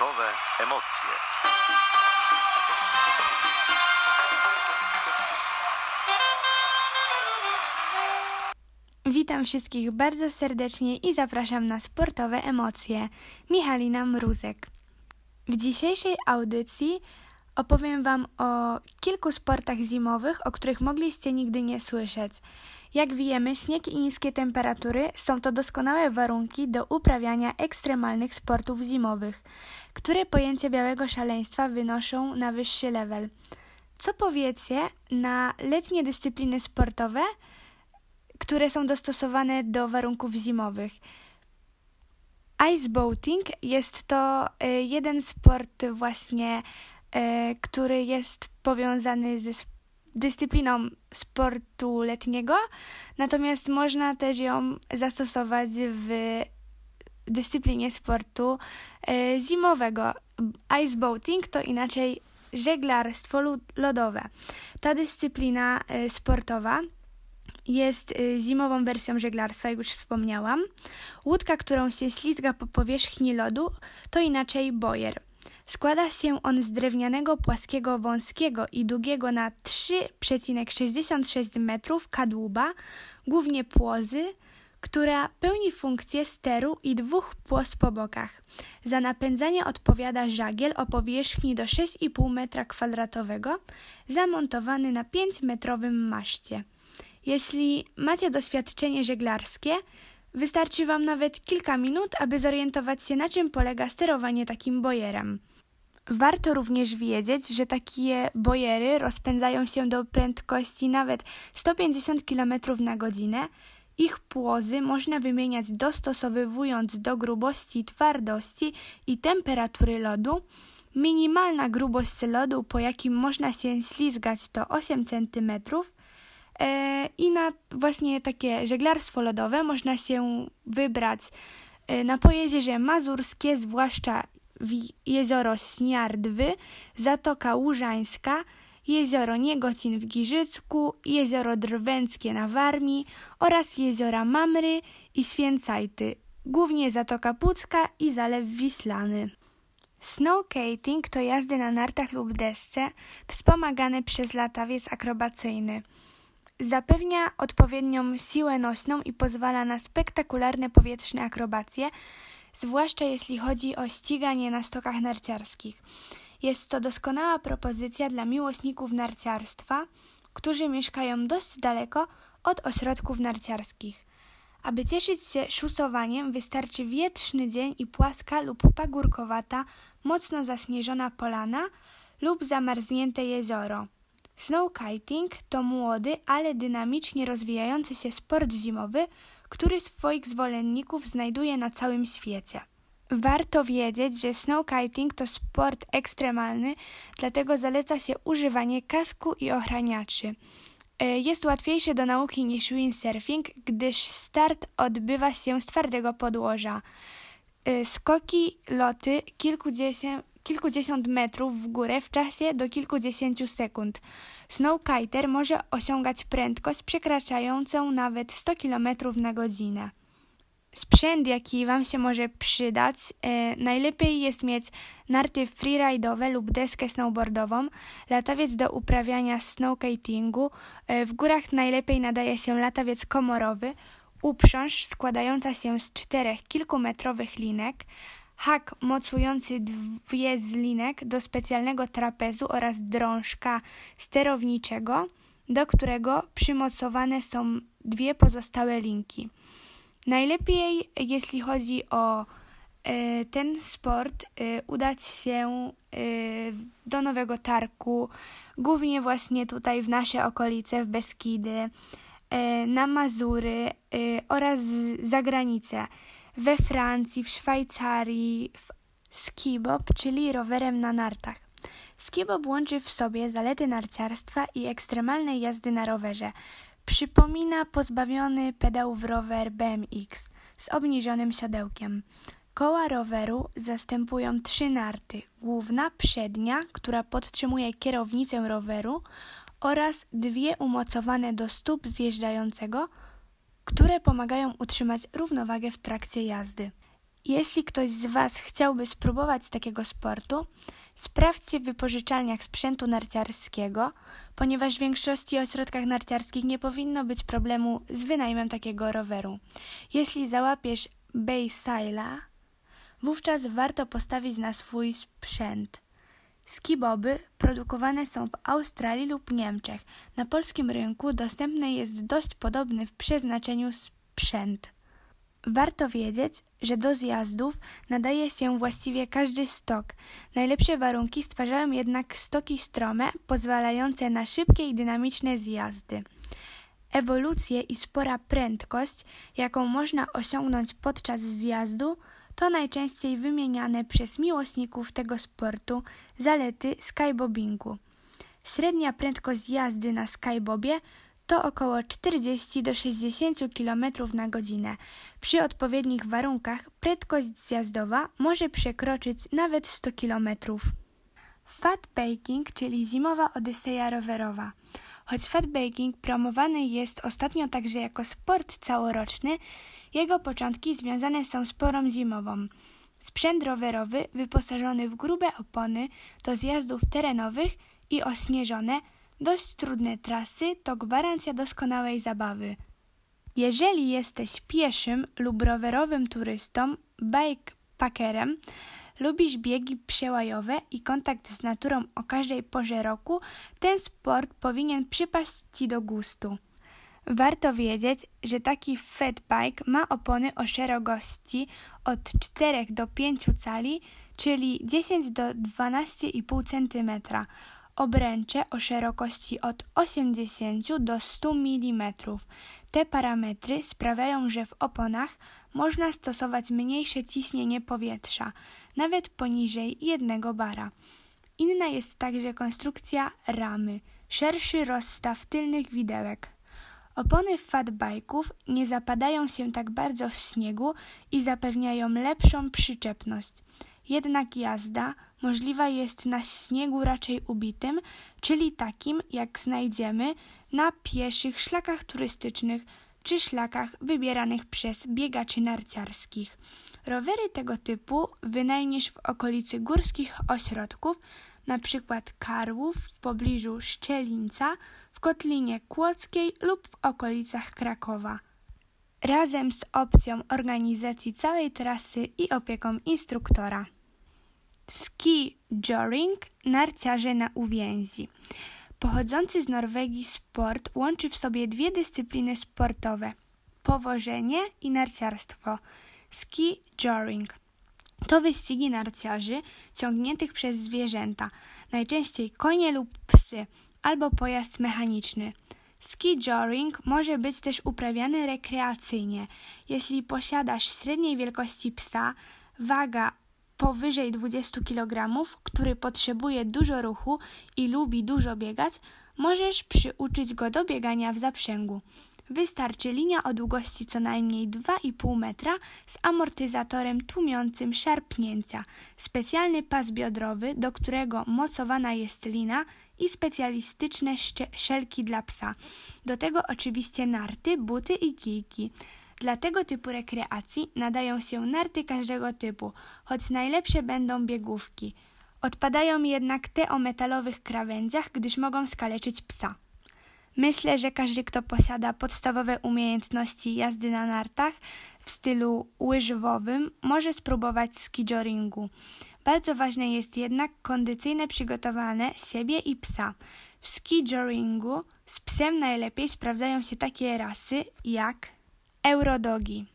Sportowe emocje. Witam wszystkich bardzo serdecznie i zapraszam na sportowe emocje. Michalina Mruzek. W dzisiejszej audycji opowiem Wam o kilku sportach zimowych, o których mogliście nigdy nie słyszeć. Jak wiemy, śnieg i niskie temperatury są to doskonałe warunki do uprawiania ekstremalnych sportów zimowych, które pojęcie białego szaleństwa wynoszą na wyższy level. Co powiecie na letnie dyscypliny sportowe, które są dostosowane do warunków zimowych? Iceboating jest to y, jeden sport właśnie, który jest powiązany ze dyscypliną sportu letniego, natomiast można też ją zastosować w dyscyplinie sportu y, zimowego. Iceboating to inaczej żeglarstwo lodowe. Ta dyscyplina sportowa jest zimową wersją żeglarstwa, jak już wspomniałam. Łódka, którą się ślizga po powierzchni lodu, to inaczej bojer. Składa się on z drewnianego, płaskiego, wąskiego i długiego na 3,66 metrów kadłuba, głównie płozy, która pełni funkcję steru i dwóch płos po bokach. Za napędzanie odpowiada żagiel o powierzchni do 6,5 metra kwadratowego, zamontowany na 5-metrowym maszcie. Jeśli macie doświadczenie żeglarskie, wystarczy Wam nawet kilka minut, aby zorientować się, na czym polega sterowanie takim bojerem. Warto również wiedzieć, że takie bojery rozpędzają się do prędkości nawet 150 km na godzinę. Ich płozy można wymieniać dostosowując do grubości, twardości i temperatury lodu. Minimalna grubość lodu, po jakim można się ślizgać, to 8 cm, E, I na właśnie takie żeglarstwo lodowe można się wybrać e, na pojezierze mazurskie, zwłaszcza jezioro Śniardwy, Zatoka Łużańska, jezioro Niegocin w Giżycku, jezioro Drwęckie na Warmii oraz jeziora Mamry i Święcajty, głównie Zatoka Pucka i Zalew Wislany. Snowkating to jazdy na nartach lub desce wspomagane przez latawiec akrobacyjny. Zapewnia odpowiednią siłę nośną i pozwala na spektakularne powietrzne akrobacje, zwłaszcza jeśli chodzi o ściganie na stokach narciarskich. Jest to doskonała propozycja dla miłośników narciarstwa, którzy mieszkają dość daleko od ośrodków narciarskich. Aby cieszyć się szusowaniem, wystarczy wietrzny dzień i płaska lub pagórkowata, mocno zasnieżona polana lub zamarznięte jezioro. Snowkiting to młody, ale dynamicznie rozwijający się sport zimowy, który swoich zwolenników znajduje na całym świecie. Warto wiedzieć, że snowkiting to sport ekstremalny, dlatego zaleca się używanie kasku i ochraniaczy. E, jest łatwiejszy do nauki niż windsurfing, gdyż start odbywa się z twardego podłoża. E, skoki, loty kilkudziesiąt kilkudziesiąt metrów w górę w czasie do kilkudziesięciu sekund. Snowkiter może osiągać prędkość przekraczającą nawet 100 km na godzinę. Sprzęt, jaki Wam się może przydać, e, najlepiej jest mieć narty freeride'owe lub deskę snowboardową, latawiec do uprawiania snowkitingu. E, w górach najlepiej nadaje się latawiec komorowy, uprząż składająca się z czterech kilkumetrowych linek, hak mocujący dwie z linek do specjalnego trapezu oraz drążka sterowniczego, do którego przymocowane są dwie pozostałe linki. Najlepiej, jeśli chodzi o y, ten sport, y, udać się y, do Nowego Tarku, głównie właśnie tutaj w nasze okolice, w Beskidy, na Mazury oraz za granicę we Francji, w Szwajcarii, w skibob, czyli rowerem na nartach. Skibob łączy w sobie zalety narciarstwa i ekstremalnej jazdy na rowerze. Przypomina pozbawiony pedałów rower BMX z obniżonym siodełkiem. Koła roweru zastępują trzy narty: główna, przednia, która podtrzymuje kierownicę roweru, oraz dwie umocowane do stóp zjeżdżającego, które pomagają utrzymać równowagę w trakcie jazdy. Jeśli ktoś z Was chciałby spróbować takiego sportu, sprawdźcie w wypożyczalniach sprzętu narciarskiego, ponieważ w większości ośrodkach narciarskich nie powinno być problemu z wynajmem takiego roweru. Jeśli załapiesz Baysaila, wówczas warto postawić na swój sprzęt. Skiboby produkowane są w Australii lub Niemczech. Na polskim rynku dostępny jest dość podobny w przeznaczeniu sprzęt. Warto wiedzieć, że do zjazdów nadaje się właściwie każdy stok. Najlepsze warunki stwarzają jednak stoki strome, pozwalające na szybkie i dynamiczne zjazdy. Ewolucję i spora prędkość, jaką można osiągnąć podczas zjazdu, to najczęściej wymieniane przez miłośników tego sportu zalety skybobingu. Średnia prędkość jazdy na skybobie to około 40 do 60 km na godzinę. Przy odpowiednich warunkach prędkość zjazdowa może przekroczyć nawet 100 km. Fatbaking, czyli zimowa odyseja rowerowa. Choć fatbaking promowany jest ostatnio także jako sport całoroczny, jego początki związane są z porą zimową. Sprzęt rowerowy wyposażony w grube opony do zjazdów terenowych i ośnieżone, dość trudne trasy to gwarancja doskonałej zabawy. Jeżeli jesteś pieszym lub rowerowym turystą, bikepackerem, lubisz biegi przełajowe i kontakt z naturą o każdej porze roku, ten sport powinien przypaść Ci do gustu. Warto wiedzieć, że taki fatbike ma opony o szerokości od 4 do 5 cali, czyli 10 do 12,5 cm, obręcze o szerokości od 80 do 100 mm. Te parametry sprawiają, że w oponach można stosować mniejsze ciśnienie powietrza, nawet poniżej 1 bara. Inna jest także konstrukcja ramy, szerszy rozstaw tylnych widełek. Opony fatbajków nie zapadają się tak bardzo w śniegu i zapewniają lepszą przyczepność. Jednak jazda możliwa jest na śniegu raczej ubitym, czyli takim jak znajdziemy na pieszych szlakach turystycznych czy szlakach wybieranych przez biegaczy narciarskich. Rowery tego typu wynajmiesz w okolicy górskich ośrodków, np. Karłów w pobliżu Szczelinca, w Kotlinie Kłodzkiej lub w okolicach Krakowa. Razem z opcją organizacji całej trasy i opieką instruktora. Ski joring narciarze na uwięzi. Pochodzący z Norwegii sport łączy w sobie dwie dyscypliny sportowe: powożenie i narciarstwo. Ski joring to wyścigi narciarzy ciągniętych przez zwierzęta, najczęściej konie lub psy, albo pojazd mechaniczny. Ski joring może być też uprawiany rekreacyjnie. Jeśli posiadasz średniej wielkości psa, waga powyżej 20 kg, który potrzebuje dużo ruchu i lubi dużo biegać, możesz przyuczyć go do biegania w zaprzęgu. Wystarczy linia o długości co najmniej 2,5 metra z amortyzatorem tłumiącym szarpnięcia, specjalny pas biodrowy, do którego mocowana jest lina i specjalistyczne szelki dla psa. Do tego oczywiście narty, buty i kijki. Dla tego typu rekreacji nadają się narty każdego typu, choć najlepsze będą biegówki. Odpadają jednak te o metalowych krawędziach, gdyż mogą skaleczyć psa. Myślę, że każdy, kto posiada podstawowe umiejętności jazdy na nartach w stylu łyżwowym, może spróbować skijoringu. Bardzo ważne jest jednak kondycyjne przygotowanie siebie i psa. W skijoringu z psem najlepiej sprawdzają się takie rasy jak eurodogi.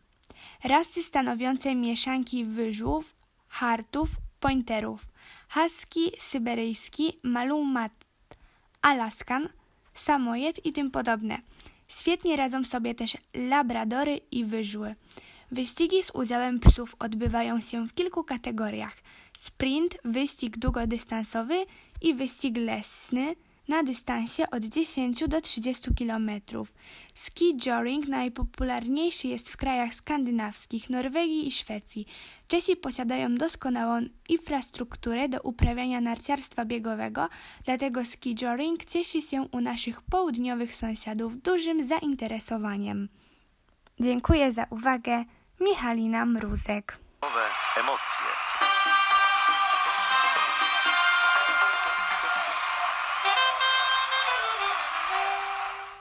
Rasy stanowiące mieszanki wyżłów, hartów, pointerów. Husky syberyjski, malumat, alaskan – samojed i tym podobne. Świetnie radzą sobie też labradory i wyżły. Wyścigi z udziałem psów odbywają się w kilku kategoriach: sprint, wyścig długodystansowy i wyścig lesny na dystansie od 10 do 30 km. Ski joring najpopularniejszy jest w krajach skandynawskich, Norwegii i Szwecji. Czesi posiadają doskonałą infrastrukturę do uprawiania narciarstwa biegowego, dlatego ski joring cieszy się u naszych południowych sąsiadów dużym zainteresowaniem. Dziękuję za uwagę. Michalina Mruzek Nowe emocje.